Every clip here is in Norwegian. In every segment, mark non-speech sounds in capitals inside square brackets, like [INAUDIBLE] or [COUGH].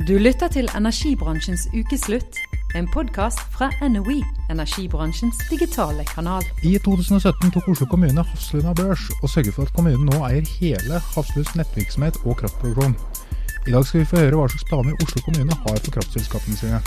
Du lytter til energibransjens ukeslutt, en podkast fra NOE, energibransjens digitale kanal. I 2017 tok Oslo kommune Hafslund av børs, og sørget for at kommunen nå eier hele Hafslunds nettvirksomhet og kraftproduksjon. I dag skal vi få høre hva slags planer Oslo kommune har for kraftselskapene sine.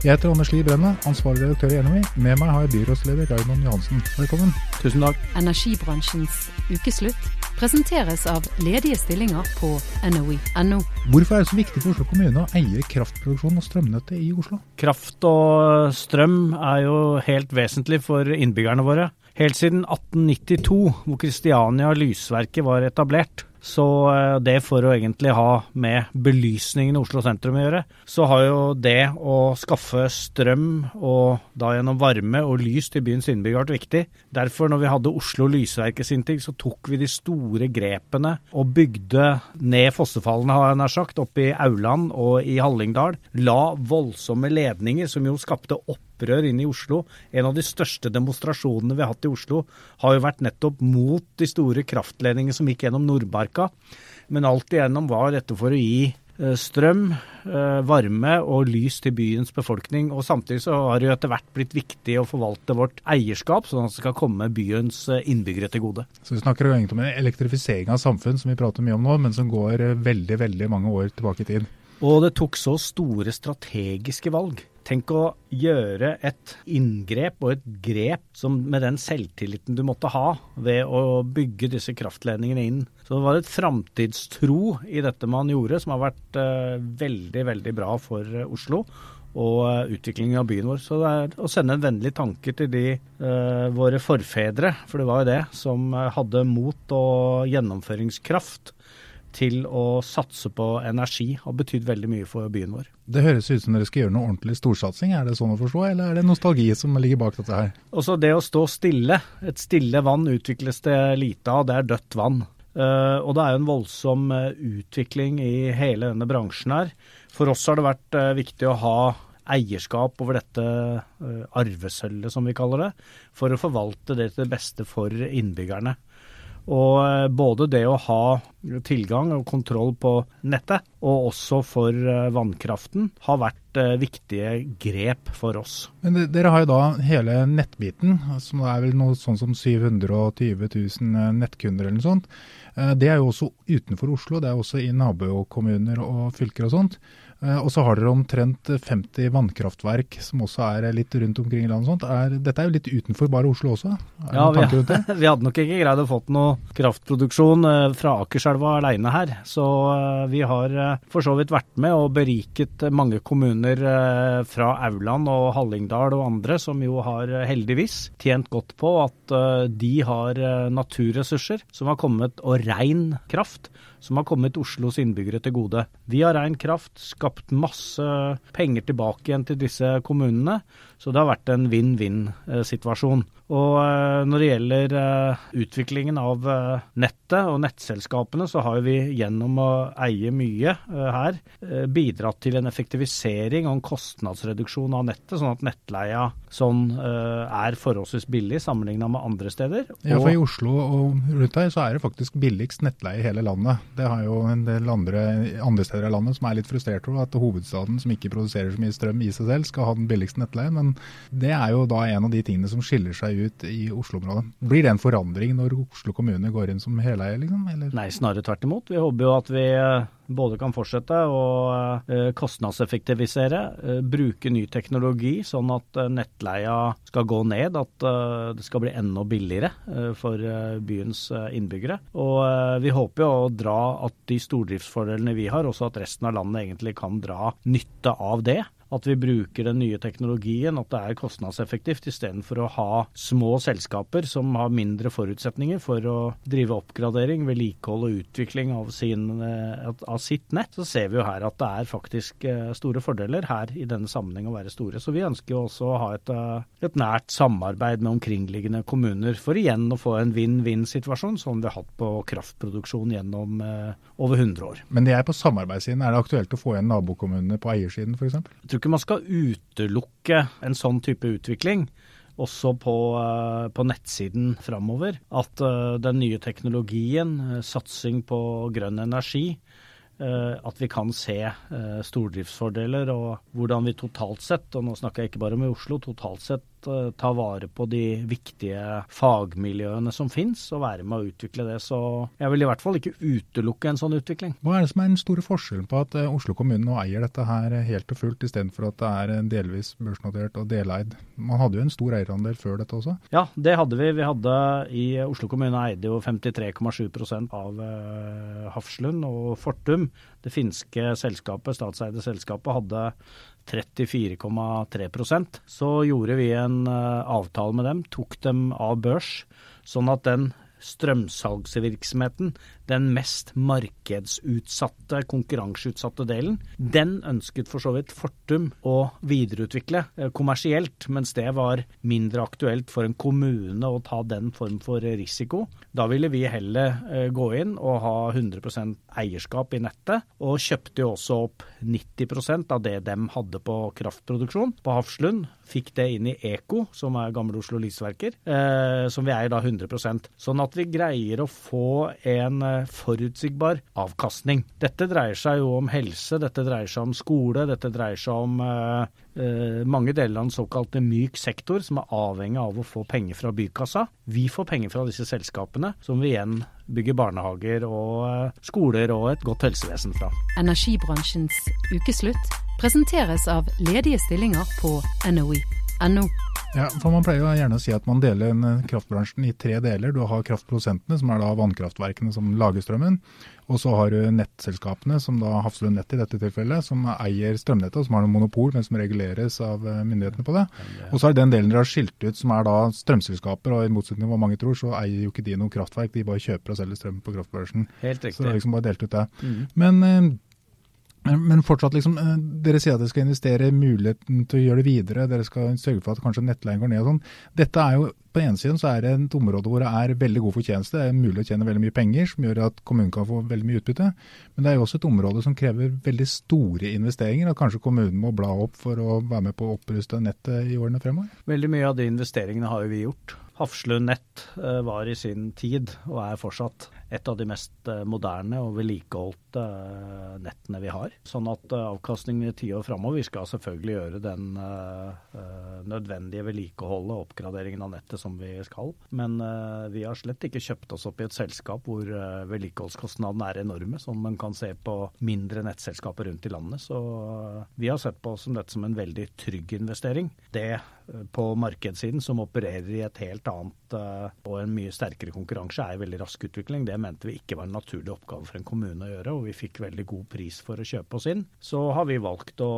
Jeg heter Anders Lie Brenne, ansvarlig redaktør i NOE. Med meg har jeg byrådsleder Raymond Johansen. Velkommen. Tusen takk. Energibransjens ukeslutt presenteres av ledige stillinger på NOE.no. Hvorfor er det så viktig for Oslo kommune å eie kraftproduksjon og strømnettet i Oslo? Kraft og strøm er jo helt vesentlig for innbyggerne våre. Helt siden 1892, hvor Kristiania Lysverket var etablert, så eh, det for å egentlig ha med belysningen i Oslo sentrum å gjøre, så har jo det å skaffe strøm, og da gjennom varme og lys til byens innbyggere vært viktig. Derfor, når vi hadde Oslo Lysverket sin tid, så tok vi de store grepene og bygde ned fossefallene, har jeg nær sagt, oppe i Auland og i Hallingdal. La voldsomme ledninger, som jo skapte opp opprør inne i Oslo. En av de største demonstrasjonene vi har hatt i Oslo, har jo vært nettopp mot de store kraftledningene som gikk gjennom Nordmarka. Men alt igjennom var dette for å gi eh, strøm, eh, varme og lys til byens befolkning. Og samtidig så har det jo etter hvert blitt viktig å forvalte vårt eierskap, sånn at det skal komme byens eh, innbyggere til gode. Så Vi snakker jo egentlig om en elektrifisering av samfunn som vi prater mye om nå, men som går veldig veldig mange år tilbake i tid. Og det tok så store strategiske valg. Tenk å gjøre et inngrep og et grep som med den selvtilliten du måtte ha ved å bygge disse kraftledningene inn. Så det var et framtidstro i dette man gjorde, som har vært uh, veldig, veldig bra for uh, Oslo og uh, utviklingen av byen vår. Så det er å sende en vennlig tanke til de våre forfedre, for det var jo det, som hadde mot og gjennomføringskraft til å satse på energi har betydd veldig mye for byen vår. Det høres ut som dere skal gjøre noe ordentlig storsatsing, er det sånn å forstå, eller er det nostalgi som ligger bak dette her? Også det å stå stille. Et stille vann utvikles det lite av, det er dødt vann. Uh, og det er jo en voldsom uh, utvikling i hele denne bransjen her. For oss har det vært uh, viktig å ha eierskap over dette arvesølvet, som vi kaller det, for å forvalte det til det beste for innbyggerne. Og eh, både det å ha tilgang og kontroll på nettet, og også for eh, vannkraften, har vært eh, viktige grep for oss. Men Dere har jo da hele nettbiten, som er vel noe sånn som 720 000 nettkunder eller noe sånt. Det er jo også utenfor Oslo, det er også i nabokommuner og fylker og sånt. Eh, og så har dere omtrent 50 vannkraftverk som også er litt rundt omkring i landet. og sånt. Er, dette er jo litt utenfor bare Oslo også? Er ja, vi, [LAUGHS] vi, hadde nok ikke greid å fått noe kraftproduksjon eh, fra Akerselva alene her. Så eh, vi har for så vidt vært med og beriket mange kommuner fra Auland og Hallingdal og andre, som jo har heldigvis tjent godt på at de har naturressurser som har kommet, og rein kraft som har kommet Oslos innbyggere til gode. Vi har rein kraft, skapt masse penger tilbake igjen til disse kommunene, så det har vært en vinn-vinn-situasjon. Og eh, når det gjelder eh, utviklingen av eh, nettet og nettselskapene, så har vi gjennom å eie mye her bidratt til en effektivisering og en kostnadsreduksjon av nettet, sånn at nettleia sånn er forholdsvis billig sammenligna med andre steder. Ja, for i Oslo og rundt her så er det faktisk billigst nettleie i hele landet. Det har jo en del andre, andre steder av landet som er litt frustrert over at hovedstaden, som ikke produserer så mye strøm i seg selv, skal ha den billigste nettleien. Men det er jo da en av de tingene som skiller seg ut i Oslo-området. Blir det en forandring når Oslo kommune går inn som heleier, liksom? Eller? Nei, snarere tvert imot. Vi håper jo at vi eh, både kan fortsette å eh, kostnadseffektivisere, eh, bruke ny teknologi sånn at nettleia skal gå ned, at det skal bli enda billigere for byens innbyggere. Og vi håper jo å dra at de stordriftsfordelene vi har, også at resten av landet egentlig kan dra nytte av det at vi bruker den nye teknologien, at det er kostnadseffektivt, istedenfor å ha små selskaper som har mindre forutsetninger for å drive oppgradering, vedlikehold og utvikling av, sin, eh, av, sitt nett. Så ser vi jo her at det er faktisk eh, store fordeler her i denne sammenheng å være store. Så vi ønsker jo også å ha et, eh, et nært samarbeid med omkringliggende kommuner for igjen å få en vinn-vinn-situasjon som vi har hatt på kraftproduksjon gjennom over 100 år. Men det er på samarbeidssiden. Er det aktuelt å få igjen nabokommunene på eiersiden f.eks.? Ikke man skal utelukke en sånn type utvikling også på, eh, på nettsiden framover. At uh, den nye teknologien, uh, satsing på grønn energi, eh, at vi kan se eh, stordriftsfordeler og hvordan vi totalt sett, og nå snakker jeg ikke bare om i Oslo, totalt sett Eh, ta vare på de viktige fagmiljøene som finnes, og være med å utvikle det. Så jeg vil i hvert fall ikke utelukke en sånn utvikling. Hva er det som er den store forskjellen på at eh, Oslo kommune nå eier dette her helt og fullt, istedenfor at det er delvis børsnotert og deleid? Man hadde jo en stor eierandel før dette også? Ja, det hadde vi. Vi hadde i Oslo kommune eide jo 53,7 av Hafslund og Fortum. Det finske selskapet, statseide selskapet, hadde 34,3% Så gjorde vi en uh, avtale med dem, tok dem av børs, sånn at den strømsalgsvirksomheten, den mest markedsutsatte, konkurranseutsatte delen, den ønsket for så vidt Fortum å videreutvikle eh, kommersielt, mens det var mindre aktuelt for en kommune å ta den form for risiko. Da ville vi heller eh, gå inn og ha 100% eierskap i nettet, og kjøpte jo også opp 90% av det de hadde på kraftproduksjon på Hafslund. Fikk det inn i Eko, som er Gamle Oslo Lysverker, eh, som vi eier da 100% Sånn at vi greier å få en eh, forutsigbar avkastning. Dette dreier seg jo om helse, dette dreier seg om skole, dette dreier seg om eh, eh, mange deler av den såkalte myk sektor, som er avhengig av å få penger fra bykassa. Vi får penger fra disse selskapene, som vi igjen bygger barnehager og eh, skoler og et godt helsevesen fra. Energibransjens ukeslutt presenteres av ledige stillinger på NOE.no. Ja, for Man pleier jo gjerne å si at man deler eh, kraftbransjen i tre deler. Du har kraftprodusentene, som er da vannkraftverkene som lager strømmen. Og så har du nettselskapene, som da Hafslund Nett i dette tilfellet, som eier strømnettet, og som har noen monopol, men som reguleres av eh, myndighetene på det. Og så er det den delen dere har skilt ut, som er da strømselskaper. Og i motsetning til hva mange tror, så eier jo ikke de noe kraftverk, de bare kjøper og selger strøm på kraftbransjen. Helt riktig. Så det er liksom bare delt ut det. Mm. Men eh, men fortsatt, liksom, eh, dere sier at dere skal investere muligheten til å gjøre det videre. Dere skal sørge for at kanskje nettleien går ned og sånn. Dette er jo, På ene siden så er det et område hvor det er veldig god fortjeneste. Det er mulig å tjene veldig mye penger, som gjør at kommunen kan få veldig mye utbytte. Men det er jo også et område som krever veldig store investeringer. At kanskje kommunen må bla opp for å være med på å oppruste nettet i årene fremover? Veldig mye av de investeringene har jo vi gjort. Hafslund Nett eh, var i sin tid, og er fortsatt, et av de mest eh, moderne og vedlikeholdte eh, nettene vi har. Sånn at avkastningen i tiår framover skal selvfølgelig gjøre den nødvendige vedlikeholdet og oppgraderingen av nettet som vi skal. Men vi har slett ikke kjøpt oss opp i et selskap hvor vedlikeholdskostnadene er enorme, som man kan se på mindre nettselskaper rundt i landet. Så vi har sett på som dette som en veldig trygg investering. Det på markedssiden som opererer i et helt annet eh, og en mye sterkere konkurranse, er veldig rask utvikling. Det mente vi ikke var en naturlig oppgave for en kommune å gjøre, og vi fikk veldig god pris for å kjøpe oss inn. Så har vi valgt å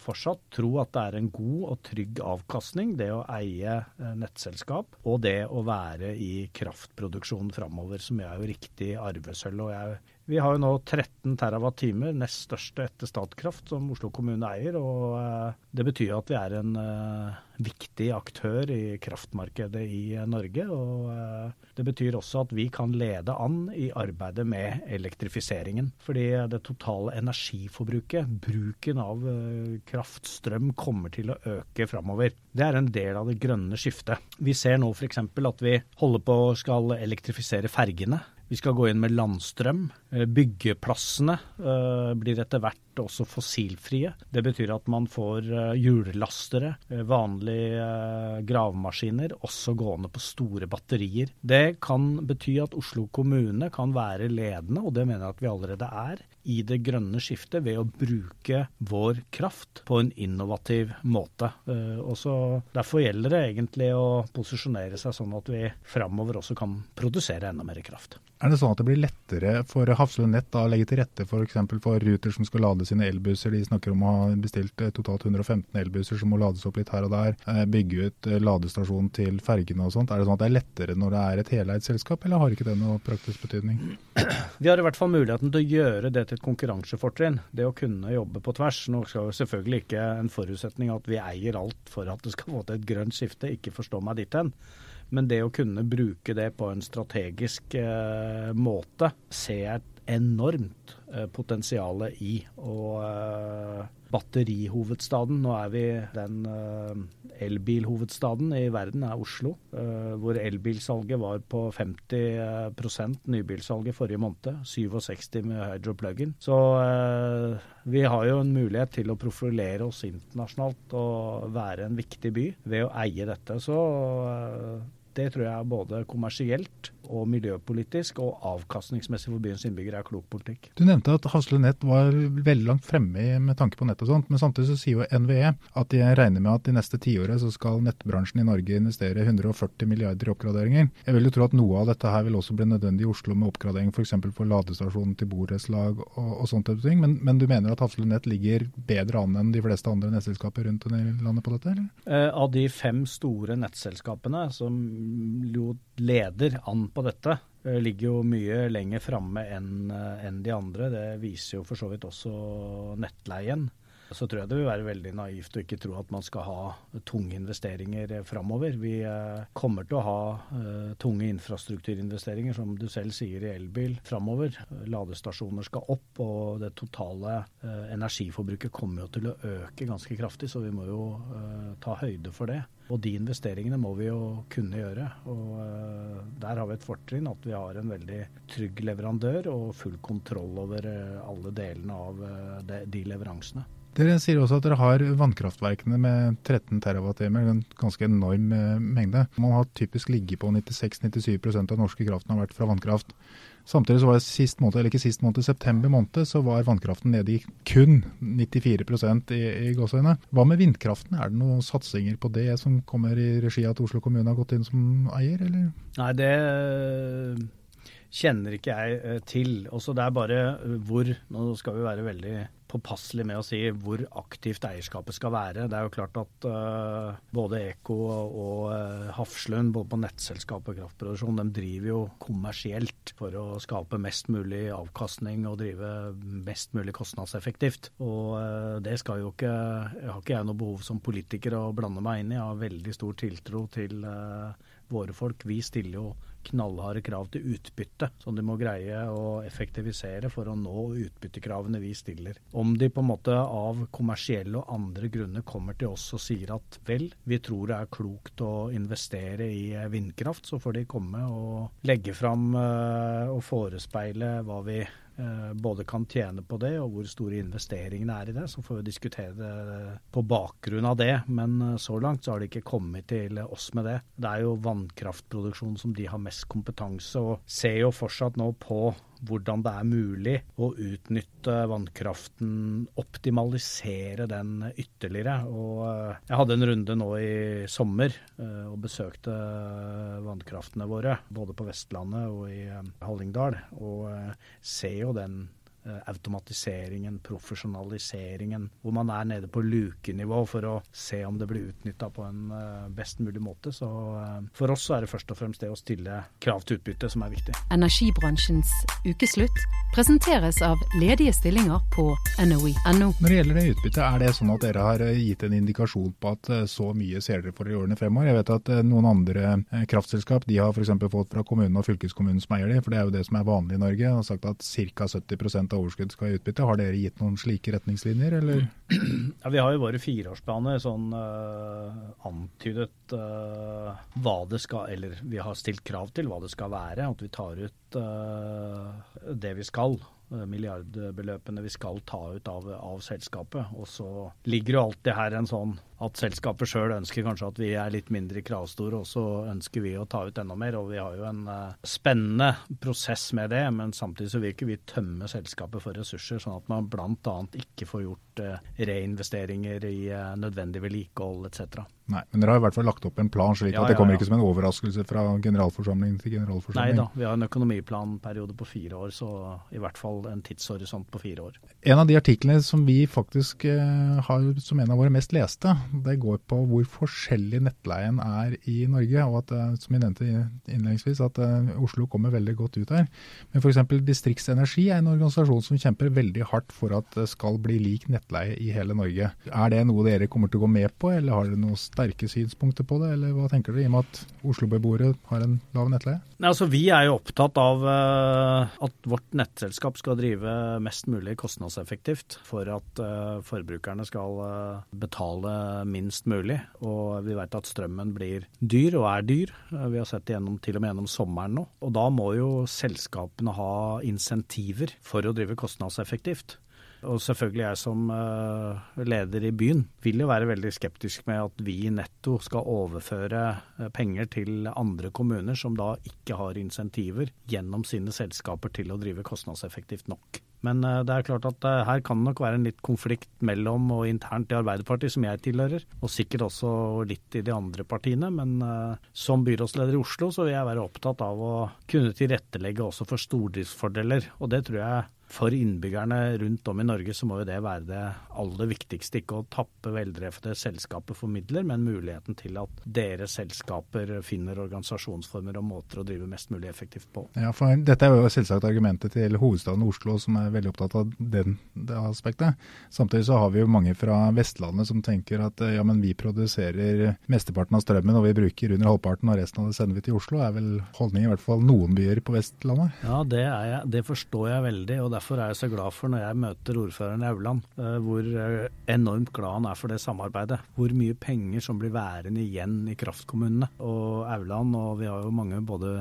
fortsatt tro at det er en god og trygg avkastning, det å eie eh, nettselskap, og det å være i kraftproduksjon framover, som er jo riktig arvesølv. og jeg vi har jo nå 13 TWh, nest største etter Statkraft, som Oslo kommune eier. og eh, Det betyr at vi er en uh, viktig aktør i kraftmarkedet i uh, Norge. og Det betyr også at vi kan lede an i arbeidet med elektrifiseringen. Fordi det totale energiforbruket, bruken av kraftstrøm, kommer til å øke framover. Det er en del av det grønne skiftet. Vi ser nå f.eks. at vi holder på å skal elektrifisere fergene. Vi skal gå inn med landstrøm. Eh, byggeplassene uh, blir etter hvert også fossilfrie. Det betyr at man får uh, hjullastere, vanlige gravemaskiner, også gående på store batterier. Det kan bety at Oslo kommune kan være ledende, og det mener jeg at vi allerede er, i det grønne skiftet ved å bruke vår kraft på en innovativ måte. Og så Derfor gjelder det egentlig å posisjonere seg sånn at vi framover også kan produsere enda mer kraft. Er det sånn at det blir lettere for Hafslund Nett å legge til rette f.eks. For, for Ruter som skal lade sine elbusser? De snakker om å ha bestilt eh, totalt 115 elbusser som må lades opp litt her og der. Eh, bygge ut eh, ladestasjon til fergene og sånt. Er det sånn at det er lettere når det er et heleid selskap, eller har ikke det noe praktisk betydning? [CLEARS THROAT] Vi har i hvert fall muligheten til å gjøre det til et konkurransefortrinn. Det å kunne jobbe på tvers. Nå skal jo selvfølgelig ikke en forutsetning at vi eier alt for at det skal få til et grønt skifte, ikke forstå meg dit hen. Men det å kunne bruke det på en strategisk eh, måte, jeg et enormt eh, potensial i. Og eh, batterihovedstaden. Nå er vi den elbilhovedstaden i verden, er Oslo. Hvor elbilsalget var på 50% nybilsalget forrige måned. 67 med hydro plug-in. Så vi har jo en mulighet til å profilere oss internasjonalt og være en viktig by ved å eie dette. Så det tror jeg både kommersielt og miljøpolitisk og avkastningsmessig for byens innbyggere er klok politikk. Du nevnte at Hasle Nett var veldig langt fremme med tanke på nett og sånt, men samtidig så sier jo NVE at de regner med at de neste tiåret så skal nettbransjen i Norge investere 140 milliarder i oppgraderinger. Jeg vil jo tro at noe av dette her vil også bli nødvendig i Oslo med oppgradering f.eks. For, for ladestasjonen til borettslag og, og sånt ting. Men, men, du mener at Hasle Nett ligger bedre an enn de fleste andre nettselskaper rundt i landet på dette, eller? Eh, av de fem store nettselskapene som jo leder an på dette, eh, ligger jo mye lenger framme enn eh, en de andre. Det viser jo for så vidt også nettleien. Så tror jeg det vil være veldig naivt å ikke tro at man skal ha tunge investeringer framover. Vi eh, kommer til å ha tunge infrastrukturinvesteringer, som du selv sier, i elbil framover. Ladestasjoner skal opp, og det totale energiforbruket kommer jo til å øke ganske kraftig, så vi må jo ta høyde for det. Og de investeringene må vi jo kunne gjøre. Og uh, der har vi et fortrinn at vi har en veldig trygg leverandør og full kontroll over uh, alle delene av de, de, leveransene. Dere sier også at dere har vannkraftverkene med 13 TWh, en ganske enorm mengde. Man har typisk ligget på 96-97% av norske kraften har vært fra vannkraft. Samtidig så var det sist måned, eller ikke sist måned, september måned, så var vannkraften nede i kun 94 i, i gåsøgne. Hva med vindkraften? Er det noen satsinger på det som kommer i regi av at Oslo kommune har gått inn som eier, eller? Nei, det kjenner ikke jeg eh, til. Også det er bare eh, hvor Nå skal vi være veldig påpasselig med å si hvor aktivt eierskapet skal være. Det er jo klart at uh, både Eko og uh, Hafslund, både på nettselskap og kraftproduksjon, de driver jo kommersielt for å skape mest mulig avkastning og drive mest mulig kostnadseffektivt. Og uh, det skal jo ikke har ikke jeg noe behov som politiker å blande meg inn i. Jeg har veldig stor tiltro til våre folk. Vi stiller jo knallharde krav til utbytte, som de må greie å effektivisere for å nå utbyttekravene vi stiller. Om de på en måte av kommersielle og andre grunner kommer til oss og sier at vel, vi tror det er klokt å investere i vindkraft, så får de komme og legge fram eh, og forespeile hva vi Eh, både kan tjene på det, og hvor store investeringene er i det. Så får vi diskutere det på bakgrunn av det. Men eh, så langt så har de ikke kommet til oss med det. Det er jo vannkraftproduksjon som de har mest kompetanse, og ser jo fortsatt nå på hvordan det er mulig å utnytte vannkraften, optimalisere den ytterligere. Og eh, jeg hadde en runde nå i sommer eh, og besøkte vannkraftene våre, både på Vestlandet og i eh, Hallingdal, og ser jo den Eh, automatiseringen, profesjonaliseringen, hvor man er nede på lukenivå for å se om det blir utnytta på en eh, best mulig måte. Så eh, for oss så er det først og fremst det å stille krav til utbytte som er viktig. Energibransjens ukeslutt presenteres av ledige stillinger på NOE.no. Når det gjelder det utbyttet, er det sånn at dere har gitt en indikasjon på at så mye ser dere for i årene fremover? Jeg vet at noen andre kraftselskap de har f.eks. fått fra kommunen og fylkeskommunen som eier de, for det er jo det som er vanlig i Norge, og sagt at ca. 70 av overskudd skal i utbytte. Har dere gitt noen slike retningslinjer, eller? [CLEARS THROAT] Ja, vi har jo våre fireårsplaner sånn uh, antydet uh, hva det skal Eller vi har stilt krav til hva det skal være. At vi tar ut uh, det vi skal. Milliardbeløpene vi skal ta ut av, av selskapet. Og så ligger jo alltid her en sånn at selskapet sjøl ønsker kanskje at vi er litt mindre kravstore, og så ønsker vi å ta ut enda mer. Og vi har jo en uh, spennende prosess med det, men samtidig så vil ikke vi tømme selskapet for ressurser, sånn at man bl.a. ikke får gjort uh, reinvesteringer i uh, nødvendig vedlikehold etc. Nei, men dere har i hvert fall lagt opp en plan, slik ja, at det kommer ja, ja. ikke som en overraskelse fra generalforsamling til generalforsamling? Nei da, vi har en økonomiplanperiode på fire år, så i hvert fall en tidshorisont på fire år. En av de artiklene som vi faktisk har som en av våre mest leste, det går på hvor forskjellig nettleien er i Norge. og at, eh, som jeg nevnte innledningsvis, at uh, Oslo kommer veldig godt ut her. Men f.eks. Distriktsenergi er en organisasjon som kjemper veldig hardt for at det skal bli lik nettleie i hele Norge. Er det noe dere kommer til å gå med på, eller har dere noen sterke synspunkter på det? Eller hva tenker dere, i og med at Oslo-beboere har en lav nettleie? Altså, vi er jo opptatt av uh, at vårt nettselskap skal drive mest mulig kostnadseffektivt for at forbrukerne skal betale minst mulig. Og vi vet at strømmen blir dyr, og er dyr. Vi har sett det gjennom, til og med gjennom sommeren nå. Og da må jo selskapene ha insentiver for å drive kostnadseffektivt. Og selvfølgelig jeg som leder i byen vil jo være veldig skeptisk med at vi netto skal overføre penger til andre kommuner som da ikke har insentiver gjennom sine selskaper til å drive kostnadseffektivt nok. Men eh, det er klart at eh, her kan det nok være en litt konflikt mellom og internt i Arbeiderpartiet, som jeg tilhører, og sikkert også litt i de andre partiene. Men eh, som byrådsleder i Oslo så vil jeg være opptatt av å kunne tilrettelegge også for stordriftsfordeler. Og det tror jeg for innbyggerne rundt om i Norge så må jo det være det aller viktigste. Ikke å tappe veldrevne selskaper for midler, men muligheten til at deres selskaper finner organisasjonsformer og måter å drive mest mulig effektivt på. Ja, for Dette er jo selvsagt argumentet til hovedstaden Oslo, som er veldig opptatt av den, det aspektet. Samtidig så har vi jo mange fra Vestlandet som tenker at ja, men vi produserer mesteparten av strømmen og vi bruker under halvparten, og resten av det sender vi til Oslo. er vel holdningen i hvert fall noen byer på Vestlandet? Ja, det, jeg, det forstår jeg veldig. og Derfor er jeg så glad for når jeg møter ordføreren i Auland, eh, hvor enormt glad han er for det samarbeidet. Hvor mye penger som blir værende igjen i kraftkommunene. Og Auland, og vi har jo mange både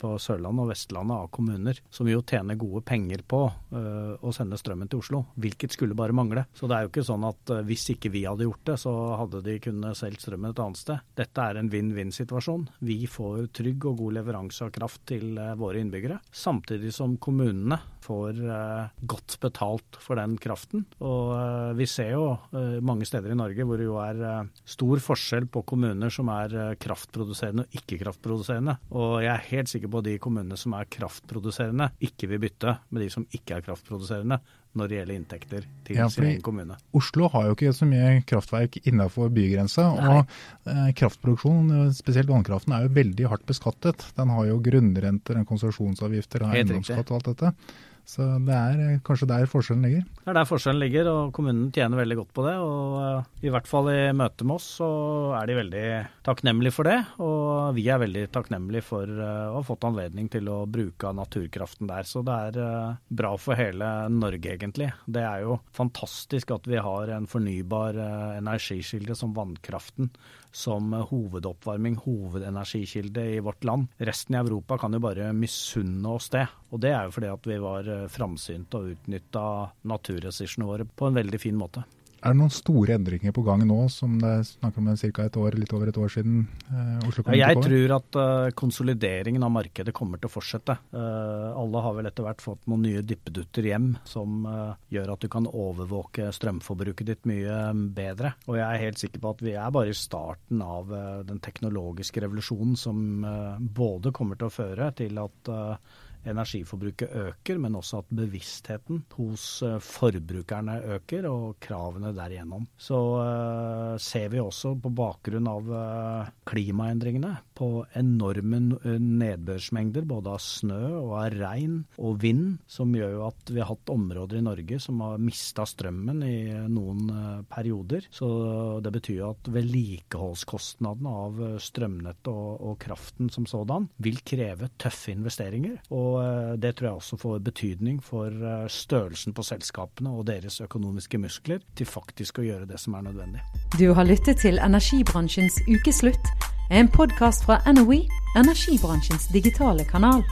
på Sørlandet og Vestlandet av kommuner som jo tjener gode penger på uh, å sende strømmen til Oslo. Hvilket skulle bare mangle. Så det er jo ikke sånn at uh, hvis ikke vi hadde gjort det, så hadde de kunnet solgt strømmen et annet sted. Dette er en vinn-vinn-situasjon. Vi får trygg og god leveranse av kraft til våre innbyggere, samtidig som kommunene får godt betalt for den kraften. Og vi ser jo mange steder i Norge hvor det jo er stor forskjell på kommuner som er kraftproduserende og ikke-kraftproduserende. Og jeg er helt sikker på at de kommunene som er kraftproduserende, ikke vil bytte med de som ikke er kraftproduserende når det gjelder inntekter til ja, sin egen kommune. Oslo har jo ikke så mye kraftverk innenfor bygrensa. og eh, kraftproduksjonen, spesielt vannkraften, er jo veldig hardt beskattet. Den har jo grunnrenter, konsesjonsavgifter, eiendomsskatt og alt dette. Så det er eh, kanskje der forskjellen ligger. Det er der forskjellen ligger, og kommunen tjener veldig godt på det. Og uh, i hvert fall i møte med oss så er de veldig takknemlige for det. Og vi er veldig takknemlige for uh, å ha fått anledning til å bruke naturkraften der. Så det er bra for hele Norge, egentlig. Det er jo fantastisk at vi har en fornybar energikilde som vannkraften som hovedoppvarming, hovedenergikilde i vårt land. Resten i Europa kan jo bare misunne oss det. Og det er jo fordi at vi var eh, framsynte og utnytta naturressursene våre på en veldig fin måte. Er det noen store endringer på gang nå, som det er snakk om ca. et år, litt over et år siden eh, Oslo kom Jeg tror at uh, konsolideringen av markedet kommer til å fortsette. Uh, alle har vel etter hvert fått noen nye dippedutter hjem som uh, gjør at du kan overvåke strømforbruket ditt mye bedre. Og jeg er helt sikker på at vi er bare i starten av den teknologiske revolusjonen som både kommer til å føre til at energiforbruket øker, men også at bevisstheten hos eh, forbrukerne øker, og kravene derigjennom. Så uh, ser vi også på bakgrunn av uh, klimaendringene på enorme nedbørsmengder både av snø og av regn og vind, som gjør jo at vi har hatt områder i Norge som har mista strømmen i noen uh, perioder. Så det betyr at vedlikeholdskostnadene av strømnettet og, og kraften som sådan vil kreve tøffe investeringer. og og eh, det tror jeg også får betydning for eh, størrelsen på selskapene og deres økonomiske muskler til faktisk å gjøre det som er nødvendig. Du har lyttet til Energibransjens ukeslutt, en podkast fra NOE, energibransjens digitale kanal.